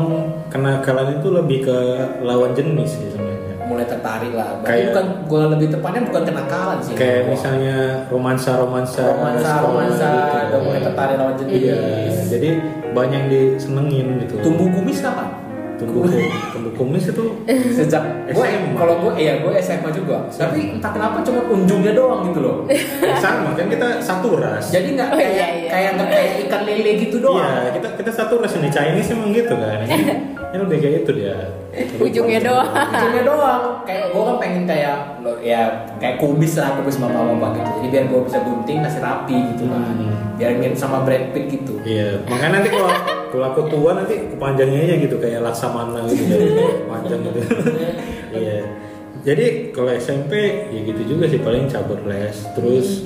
A: kenakalan itu lebih ke lawan jenis sih sebenarnya.
B: mulai tertarik lah Berarti
A: Kayak-
B: bukan gue lebih tepatnya bukan kenakalan sih
A: Kayak
B: Gua.
A: misalnya romansa-romansa
B: romansa
A: sekolah
B: romansa
A: gitu.
B: udah mulai tertarik lawan jenis
A: Iya, jadi banyak yang disenengin gitu.
B: tumbuh kumis kapan
A: tumbuh tumbuh kumis itu
B: sejak gue
A: SMA.
B: kalau gue iya gue SMA juga tapi entah kenapa cuma unjungnya doang gitu loh
A: sama kan kita satu ras.
B: jadi nggak
C: Oh,
B: kayak
C: iya, iya.
B: kayak nggak kayak ikan lele gitu doang
A: Iya, kita kita satu ras ini Chinese emang gitu kan. Ini, lebih kayak itu dia.
C: Ujungnya doang.
B: ujungnya doang kayak gue kan pengen kayak lo ya kayak kubis lah kubis bapak bapak gitu jadi biar gue bisa gunting kasih rapi gitu kan
A: Hmm.
B: biar mirip sama Brad Pitt gitu
A: Iya, makanya nanti kalau kalau aku tua nanti kepanjangnya aja gitu kayak laksamana gitu jadi panjang gitu. Iya. Jadi kalau SMP ya gitu juga sih paling cabut les, terus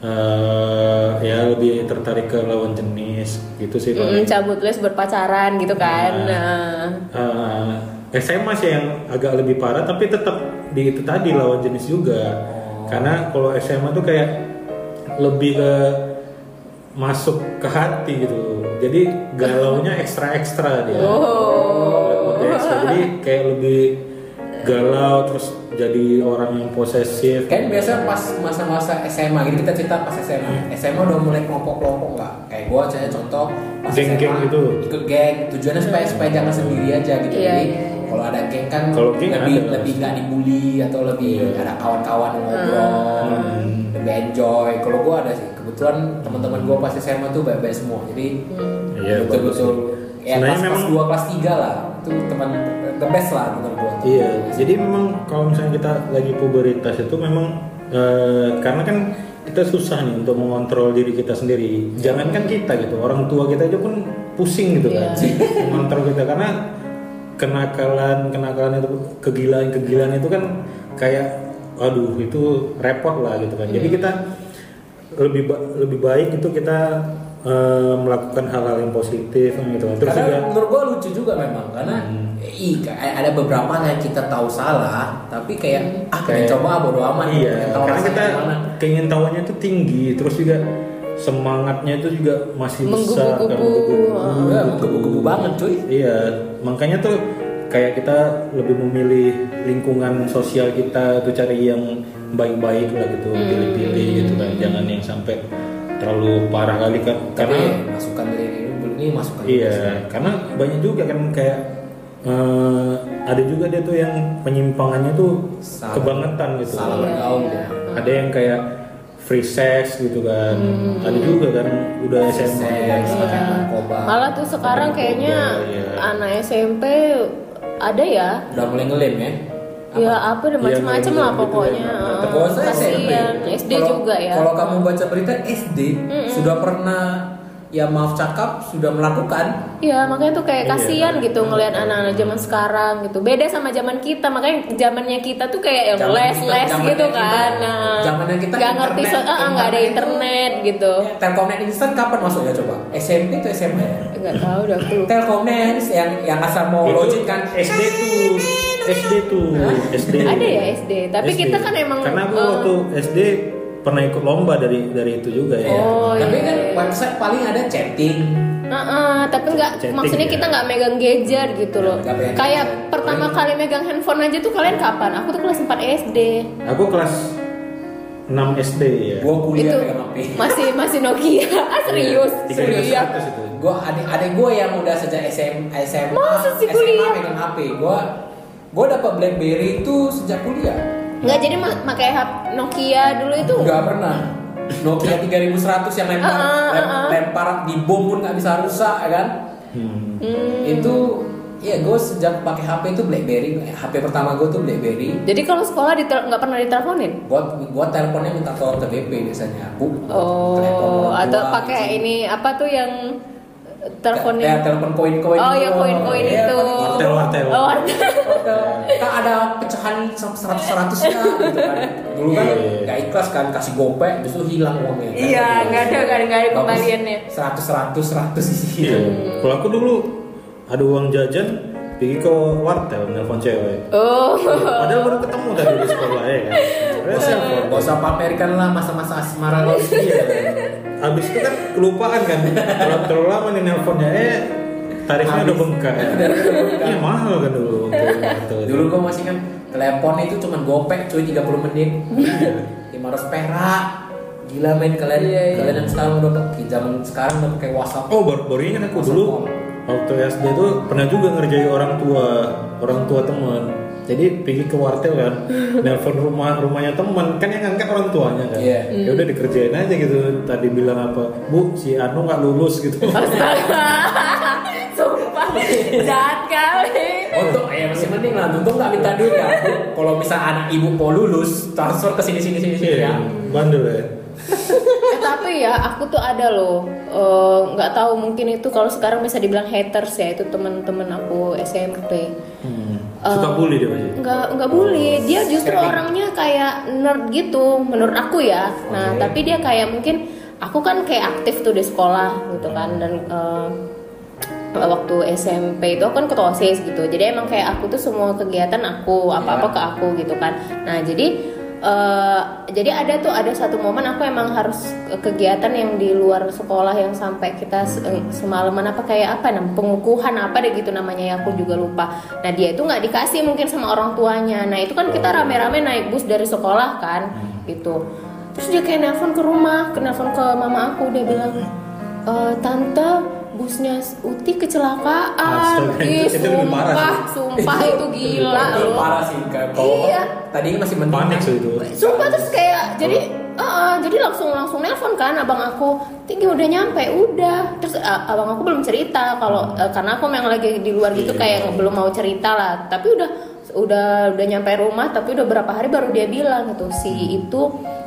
A: eh, ya lebih tertarik ke lawan jenis gitu sih
C: Mm,
A: paling.
C: cabut les berpacaran gitu kan.
A: Nah.
C: Nah.
A: Eh, SMA sih yang agak lebih parah tapi tetap di itu tadi lawan jenis juga. Karena kalau SMA tuh kayak lebih ke masuk ke hati gitu. Jadi galaunya ekstra-ekstra dia.
C: Oh.
A: Lebih ekstra. Jadi kayak lebih galau terus jadi orang yang posesif.
B: Kan biasa pas masa-masa SMA, gitu kita cerita pas SMA. SMA udah mulai kelompok-kelompok nggak? Kayak gua saya contoh pas
A: Geng-geng
B: SMA,
A: gitu.
B: Ikut geng, tujuannya supaya supaya jangan sendiri aja gitu.
C: Iya,
B: Jadi
C: iya.
B: kalau ada geng kan
A: Kalau geng
B: lebih
A: ada.
B: lebih nggak dibully atau lebih
A: Iya.
B: ada kawan-kawan yang ngobrol,
A: Hmm.
B: lebih enjoy. Kalau gua ada sih, kebetulan teman-teman gua pas SMA tuh baik-baik semua. Jadi
A: Iya, bagus
B: betul-betul ya
A: Sebenarnya memang-
B: 2 kelas 3 lah. Itu teman the best lah menurut gua.
A: Iya, jadi memang kalau misalnya kita lagi puberitas itu memang eh, karena kan kita susah nih untuk mengontrol diri kita sendiri. Jangankan kita gitu, orang tua kita aja pun pusing gitu kan, mengontrol kita karena kenakalan kenakalan itu kegilaan kegilaan itu kan kayak, aduh itu repot lah gitu kan. Jadi kita lebih ba- lebih baik itu kita eh, melakukan hal-hal yang positif gitu kan. Terus
B: karena
A: juga
B: menurut gua lucu juga memang karena
A: Hmm.
B: ih, kayak ada beberapa yang kita tahu salah tapi kayak ah
A: Kayak-
B: coba bodo amat
A: Iya,
B: tahu
A: karena kita
B: gimana.
A: keingin tahunya itu tinggi, terus juga semangatnya itu juga masih besar kan,
C: Menggebu-gebu.
A: menggebu-gebu
B: Ya,
A: gitu.
B: menggebu-gebu banget, cuy.
A: Iya, makanya tuh kayak kita lebih memilih lingkungan sosial kita tuh cari yang baik-baik lah gitu,
C: Hmm.
A: pilih-pilih gitu kan, jangan yang sampai terlalu parah kali kan,
B: tapi
A: karena
B: masukan dari ini ini masukan
A: Iya, karena banyak juga kan kayak eh, ada juga dia tuh yang penyimpangannya tuh
B: Salah-
A: kebangetan gitu.
B: salah bergaul ya.
A: Ada yang kayak free sex gitu kan. Ada juga kan udah kan.
B: pakai narkoba
C: Malah tuh sekarang kayaknya
A: Iya.
C: anak SMP ada ya.
B: udah mulai ngelem ya
C: Ya apa
A: Iya,
C: dan macam-macam
A: gitu,
C: lah
A: gitu
C: pokoknya.
A: ya.
B: Kalau saya SMP,
C: Kasihan. SD juga ya.
B: Kalau kamu baca berita SD sudah pernah ya maaf cakap sudah melakukan
C: Iya makanya tuh kayak
A: Iya.
C: kasihan gitu ngelihat anak-anak zaman sekarang gitu. Beda sama zaman kita makanya zamannya kita tuh kayak yang
B: Zaman
C: les
B: kita-
C: les
B: zamannya
C: gitu
B: kita-
C: kan. Nah,
B: zamannya kita
C: nggak ngerti so,
B: internet-
C: ah, nggak ada
B: internet itu-
C: internet gitu.
B: Telkomnet instan kapan masuknya coba SMP atau SMA
C: Nggak tahu udah aku lupa.
B: Telkomnet yang yang asal mau
A: Itu
B: login kan
A: SD tuh, SD tuh, SD.
C: Ada ya SD. Tapi
A: SD.
C: kita kan emang
A: karena aku
C: eh,
A: waktu SD pernah ikut lomba dari dari itu juga ya.
C: Oh,
B: tapi
C: iya,
B: kan
C: iya.
B: website paling ada chatting
C: Heeh, tapi nggak maksudnya
A: ya.
C: kita nggak megang gadget gitu loh.
B: Megang
C: Kayak
B: gadget.
C: pertama kali megang handphone aja tuh kalian kapan? Aku tuh kelas 4 SD.
A: Aku kelas 6 SD ya.
B: gua kuliah
C: itu
B: pegang HP
C: masih masih Nokia. Ah, serius, serius.
A: 3200 itu.
B: gua adik adik gua yang udah sejak SM, SMA
C: Masa sih
B: SMA
C: kuliah?
B: megang HP gua gua dapat BlackBerry itu sejak kuliah
C: Nggak jadi pakai HP Nokia dulu itu.
B: nggak pernah Nokia 3100 yang lempar
C: Ah, ah,
B: lem-
C: ah.
B: lempar di bom pun nggak bisa rusak ya kan
A: Hmm.
B: Itu ya gue sejak pakai HP itu BlackBerry HP pertama gue tuh BlackBerry
C: Jadi kalau sekolah nggak pernah diteleponin?
B: buat buat teleponnya minta tolong ke BP biasanya bu
C: Oh, atau pakai ini apa tuh yang
B: ya,
C: teleponnya?
B: telepon koin-koin
C: Oh
B: itu.
C: ya koin-koin
B: Iya,
C: itu.
A: Wartel, wartel.
C: Oh, wartel.
B: Ada, kan ada pecahan seratus seratus ya gitu kan dulu kan
A: Iya, iya.
B: nggak ikhlas kan kasih gopek terus itu hilang uangnya
C: Iya, nggak ada, nggak ada- nggak ada kembaliannya.
B: seratus seratus seratus isi
A: Iya. Kalau aku dulu ada uang jajan pergi ke wartel nelpon cewek.
C: Oh.
A: Padahal baru ketemu tadi di sekolah ya kan.
B: Gak usah pamerkan lah masa-masa asmara lo iya.
A: Habis itu kan kelupaan kan kalau terlalu lama nih nelponnya eh tarifnya udah bengkak iya mahal kan dulu.
B: Dulu gua masih kan telepon itu cuma gopek cuy 30 menit. 500 perak. Gila main kalian
C: Iya, iya.
B: kalian yang sekarang udah pakai zaman sekarang udah pakai WhatsApp.
A: oh baru, baru ingat aku
B: WhatsApp
A: dulu
B: call.
A: waktu SD tuh pernah juga ngerjain orang tua orang tua teman jadi pergi ke wartel kan nelpon rumah rumahnya teman kan yang ngangkat orang tuanya kan
B: Iya.
A: ya udah dikerjain aja gitu tadi bilang apa bu si Anu nggak lulus gitu
C: Astaga. Sumpah jahat kali.
B: Untuk ya masih mending lah, untung nggak minta duit ya. Kalau misal anak ibu mau lulus, transfer ke sini sini sini sini
A: Iya,
B: ya.
A: bandel ya
C: Eh, tapi ya aku tuh ada loh eh, nggak tahu mungkin itu kalau sekarang bisa dibilang haters ya itu teman-teman aku SMP
A: Hmm. Suka bully dia pasti.
C: nggak nggak bully dia justru orangnya kayak nerd gitu menurut aku ya nah
A: Oke.
C: tapi dia kayak mungkin aku kan kayak aktif tuh di sekolah gitu kan dan eh, waktu SMP itu aku kan ketua osis gitu jadi emang kayak aku tuh semua kegiatan aku apa apa
B: Iya.
C: ke aku gitu kan nah jadi eh, jadi ada tuh ada satu momen aku emang harus ke- kegiatan yang di luar sekolah yang sampai kita eh, semalaman apa kayak apa nam pengukuhan apa deh gitu namanya ya aku juga lupa. Nah dia itu nggak dikasih mungkin sama orang tuanya. Nah itu kan kita rame-rame naik bus dari sekolah kan gitu. Terus dia kayak nelpon ke rumah ke nelpon ke mama aku dia bilang "E, tante busnya Uti kecelakaan
A: Astaga,
C: Ih,
A: itu lebih parah
C: sumpah sumpah itu gila
B: Itu
C: loh
B: parah sih kan. Kalau
C: Iya.
B: tadi masih mending.
A: Panik sih itu.
C: Sumpah terus kayak jadi eh, eh, jadi langsung langsung nelpon kan abang aku tinggi udah nyampe udah terus eh, abang aku belum cerita kalau eh, karena aku yang lagi di luar gitu kayak belum mau cerita lah tapi udah udah udah nyampe rumah tapi udah berapa hari baru dia bilang gitu si itu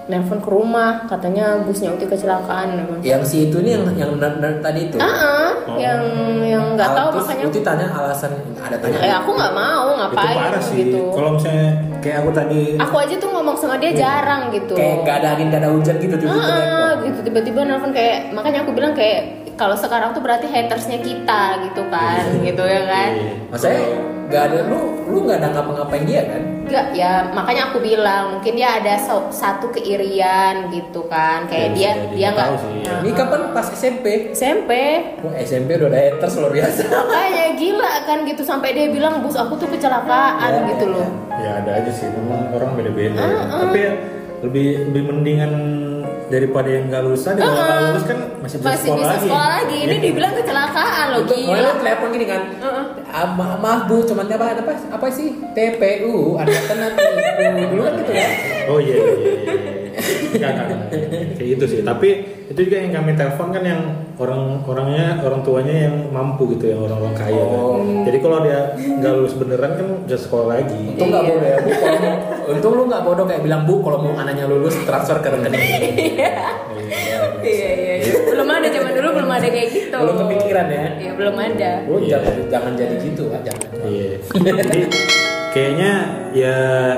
C: nelpon ke rumah katanya busnya Uti kecelakaan memang
B: Yang si itu nih yang yang tadi itu.
C: ah ah,
A: Oh.
C: yang yang nggak tahu
B: terus
C: makanya
B: Uti tanya alasan ada tanya.
C: eh aku nggak mau
A: itu
C: ngapain
A: parah sih
C: gitu
A: kalau misalnya kayak aku tadi
C: aku aja tuh ngomong sama dia jarang gitu
B: Kayak nggak ada angin, nggak ada hujan gitu tiba-tiba.
C: Ah,
B: nelpon.
C: gitu tiba-tiba nelfon kayak makanya aku bilang kayak kalau sekarang tuh berarti hatersnya kita gitu kan gitu ya kan
A: Iya.
B: Maksudnya nggak ada lu lu nggak ada ngapa-ngapain dia kan?
C: Enggak ya makanya aku bilang mungkin dia ada so- satu keirian gitu kan kayak
A: Ya,
C: dia dia nggak
A: ya.
B: Ini kapan pas SMP?
C: SMP
B: Wah, SMP udah ada haters luar biasa.
C: makanya gila kan gitu sampai dia bilang bus aku tuh kecelakaan
B: Ya,
C: gitu
B: ya,
C: loh
A: ya ada aja sih memang orang beda-beda
C: Ah, ah.
A: tapi ya lebih lebih mendingan daripada yang nggak lulus tadi kalau nggak lulus kan masih bisa
C: Ah, masih
A: sekolah
C: bisa
A: lagi
C: sekolah lagi ini
A: Iya.
C: dibilang kecelakaan loh
B: Itu
C: gila
B: pokoknya lu telepon gini kan.
C: Heeh.
B: Ah, ma- maaf bu, cuman apa apa apa sih TPU ada nanti dulu kan gitu ya.
A: oh iya iya iya, iya. Kayak gitu sih tapi itu juga yang kami telepon kan yang orang orangnya orang tuanya yang mampu gitu yang orang orang kaya kan.
B: Oh.
A: jadi kalau dia nggak lulus beneran kan bisa sekolah lagi
B: Untung nggak
C: Iya.
B: bodoh ya bu. Kalau mau, untung lu nggak bodoh kayak bilang bu kalau mau anaknya lulus transfer ke rekening.
A: Iya.
C: iya iya iya. belum ada zaman dulu belum ada kayak gitu
B: Belum kepikiran ya.
C: iya belum ada
B: Lu
A: Iya.
B: jangan jangan jadi gitu kan jangan.
A: Iya. Kayaknya ya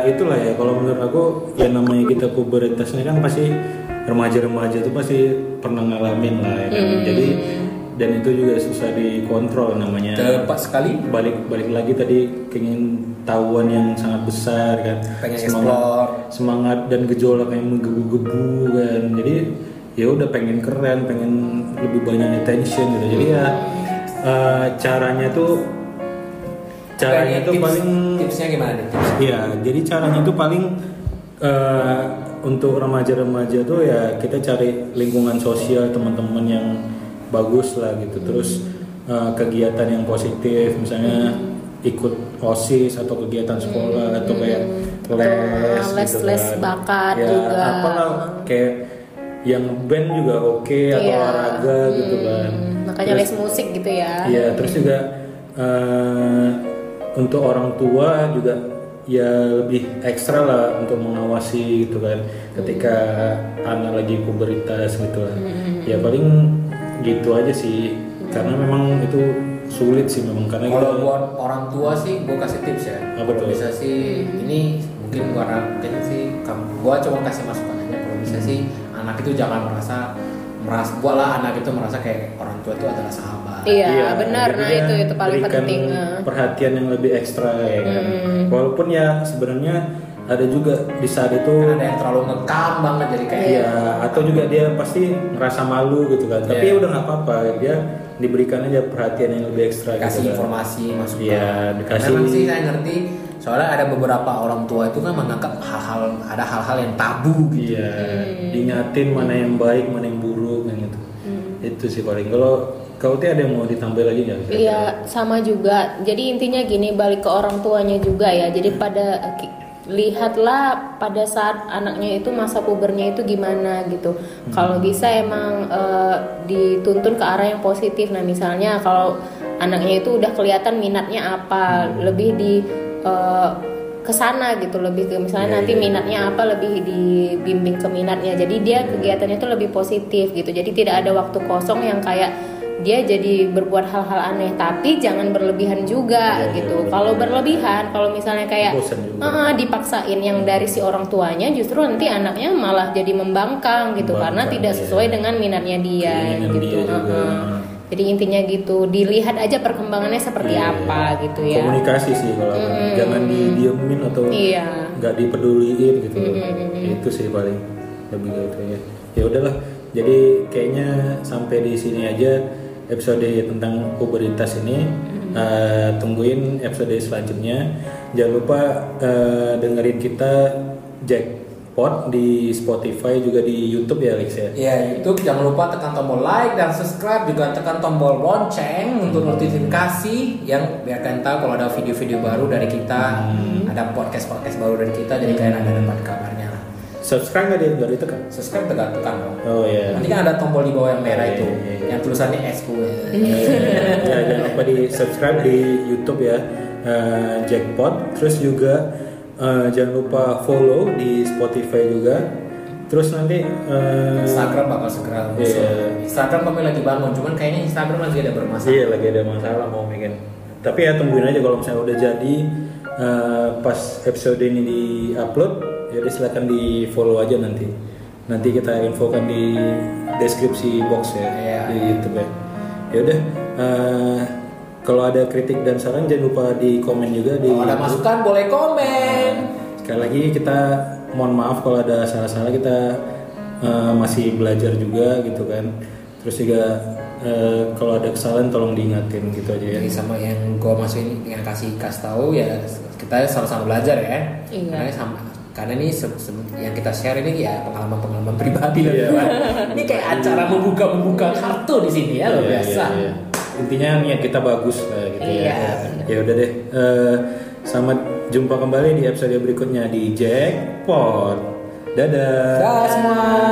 A: itulah ya kalau menurut aku ya namanya kita pubertas ini kan pasti remaja-remaja itu pasti pernah ngalamin lah ya kan. Jadi dan itu juga susah dikontrol namanya.
B: Tepat sekali.
A: Balik balik lagi tadi keinginan tahuan yang sangat besar kan.
B: Pengen
A: semangat,
B: explore.
A: semangat dan gejolak yang menggebu-gebu kan. Jadi ya udah pengen keren, pengen lebih banyak attention gitu. Jadi ya eh, caranya tuh caranya
B: Kayaknya
A: tuh
B: tips-
A: paling
B: tipsnya gimana nih? Tips?
A: Iya, jadi caranya itu paling eh, untuk remaja-remaja tuh ya kita cari lingkungan sosial teman-teman yang bagus lah gitu. Terus eh, kegiatan yang positif, misalnya ikut osis atau kegiatan sekolah atau kayak
C: Atau
A: les,
C: les-
A: gitu
C: les
A: kan.
C: bakat
A: ya,
C: juga.
A: Apalah kayak yang band juga oke atau
C: Iya.
A: olahraga gitu kan.
C: Hmm, makanya
A: Terus-
C: les musik gitu ya
A: Iya, terus juga eh, untuk orang tua juga ya lebih ekstra lah untuk mengawasi gitu kan ketika anak lagi puberitas gitu lah.
C: Hmm.
A: Ya paling gitu aja sih karena memang itu sulit sih memang karena
B: Kalau
A: kita-
B: buat orang tua sih, gue kasih tips ya.
A: Apa
B: Kalau
A: tuh?
B: bisa sih, ini mungkin gua mungkin sih, gue cuma kasih masukan aja. Kalau bisa sih, anak itu jangan merasa merasa buatlah anak itu merasa kayak orang tua itu adalah sahabat.
C: iya benar
A: jadi
C: nah
A: dia
C: itu itu paling
A: berikan
C: penting eh.
A: perhatian yang lebih ekstra ya kan
C: Hmm.
A: walaupun ya sebenarnya ada juga di saat itu
B: Kan ada yang terlalu ngekam banget jadi kayak
A: Iya, atau juga dia pasti ngerasa malu gitu kan. Tapi
B: Iya.
A: ya udah nggak apa-apa, dia diberikan aja perhatian yang lebih ekstra
B: dikasih
A: gitu kan.
B: informasi masukan.
A: Iya,
B: Karena
A: dikasih-
B: memang sih saya ngerti soalnya ada beberapa orang tua itu kan menganggap hal-hal ada hal-hal yang tabu gitu.
A: Iya, diingatin mana yang baik, mana yang buruk kan. Itu sih paling. Kalau kau tuh ada yang mau ditambah lagi nggak?
C: Iya sama juga. Jadi intinya gini balik ke orang tuanya juga ya. Jadi pada ki- lihatlah pada saat anaknya itu masa pubernya itu gimana gitu. Kalau bisa emang eh, dituntun ke arah yang positif. Nah misalnya kalau anaknya itu udah kelihatan minatnya apa, lebih di eh, ke sana gitu lebih ke misalnya
A: Iya,
C: nanti
A: iya.
C: minatnya apa lebih dibimbing ke minatnya jadi dia kegiatannya itu lebih positif gitu jadi tidak ada waktu kosong yang kayak dia jadi berbuat hal-hal aneh tapi jangan berlebihan juga
A: Iya, iya,
C: gitu
A: benar.
C: kalau berlebihan kalau misalnya kayak. "Ah, dipaksain yang dari si orang tuanya justru nanti anaknya malah jadi membangkang gitu karena
A: Membangkang,
C: tidak
A: iya.
C: sesuai dengan minatnya dia
A: Keinginan
C: gitu
A: dia.
C: Heeh. Jadi intinya gitu dilihat aja perkembangannya seperti
A: Iya.
C: apa gitu ya
A: Komunikasi sih kalau aku. jangan didiemin atau
C: iya
A: nggak dipeduliin gitu.
C: Mm-mm.
A: Itu sih paling lebih gitu ya. Ya udahlah. Jadi kayaknya sampai di sini aja episode tentang pubertas ini. Eh, tungguin episode selanjutnya. Jangan lupa eh, dengerin kita Jackpot di Spotify juga di YouTube ya Alex ya.
B: Ya YouTube jangan lupa tekan tombol like dan subscribe juga tekan tombol lonceng untuk notifikasi yang biar kalian tahu kalau ada video-video baru dari kita, ada podcast-podcast baru dari kita, jadi kalian ada dapat kabarnya.
A: Subscribe nggak dia nggak ditekan?
B: Subscribe tekan tekan dong.
A: Oh ya.
B: Nanti kan ada tombol di bawah yang merah
A: Iya,
B: itu,
A: iya, iya.
B: yang tulisannya SQ.
A: ya jangan lupa di subscribe di YouTube ya eh, Jackpot terus juga eh, jangan lupa follow di Spotify juga terus nanti eh,
B: Instagram bakal segera muncul.
A: Iya.
B: Instagram kami lagi bangun, cuman kayaknya Instagram lagi ada bermasalah.
A: iya lagi ada masalah mau bikin tapi ya tungguin aja kalau misalnya udah jadi eh, pas episode ini di upload jadi silakan di follow aja nanti nanti kita infokan di deskripsi box ya
B: Iya.
A: di YouTube ya ya udah eh, kalau ada kritik dan saran jangan lupa di komen juga di
B: Kalau ada masukan boleh komen.
A: sekali lagi kita mohon maaf kalau ada salah-salah kita eh, masih belajar juga gitu kan terus juga eh, kalau ada kesalahan tolong diingatin gitu aja ya
B: Jadi sama yang gue masukin yang kasih kasih tahu ya kita sama-sama belajar ya.
C: Iya.
B: Karena sama karena ini se- se- yang kita share ini ya pengalaman-pengalaman pribadi lah.
A: Iya.
B: ini kayak acara membuka-membuka kartu di sini ya luar
A: Iya,
B: biasa.
A: iya, iya. Intinya niat kita bagus lah gitu
C: Iya,
A: ya ya udah deh. Eh, selamat jumpa kembali di episode berikutnya di Jackpot. Dadah.
B: Dah semua.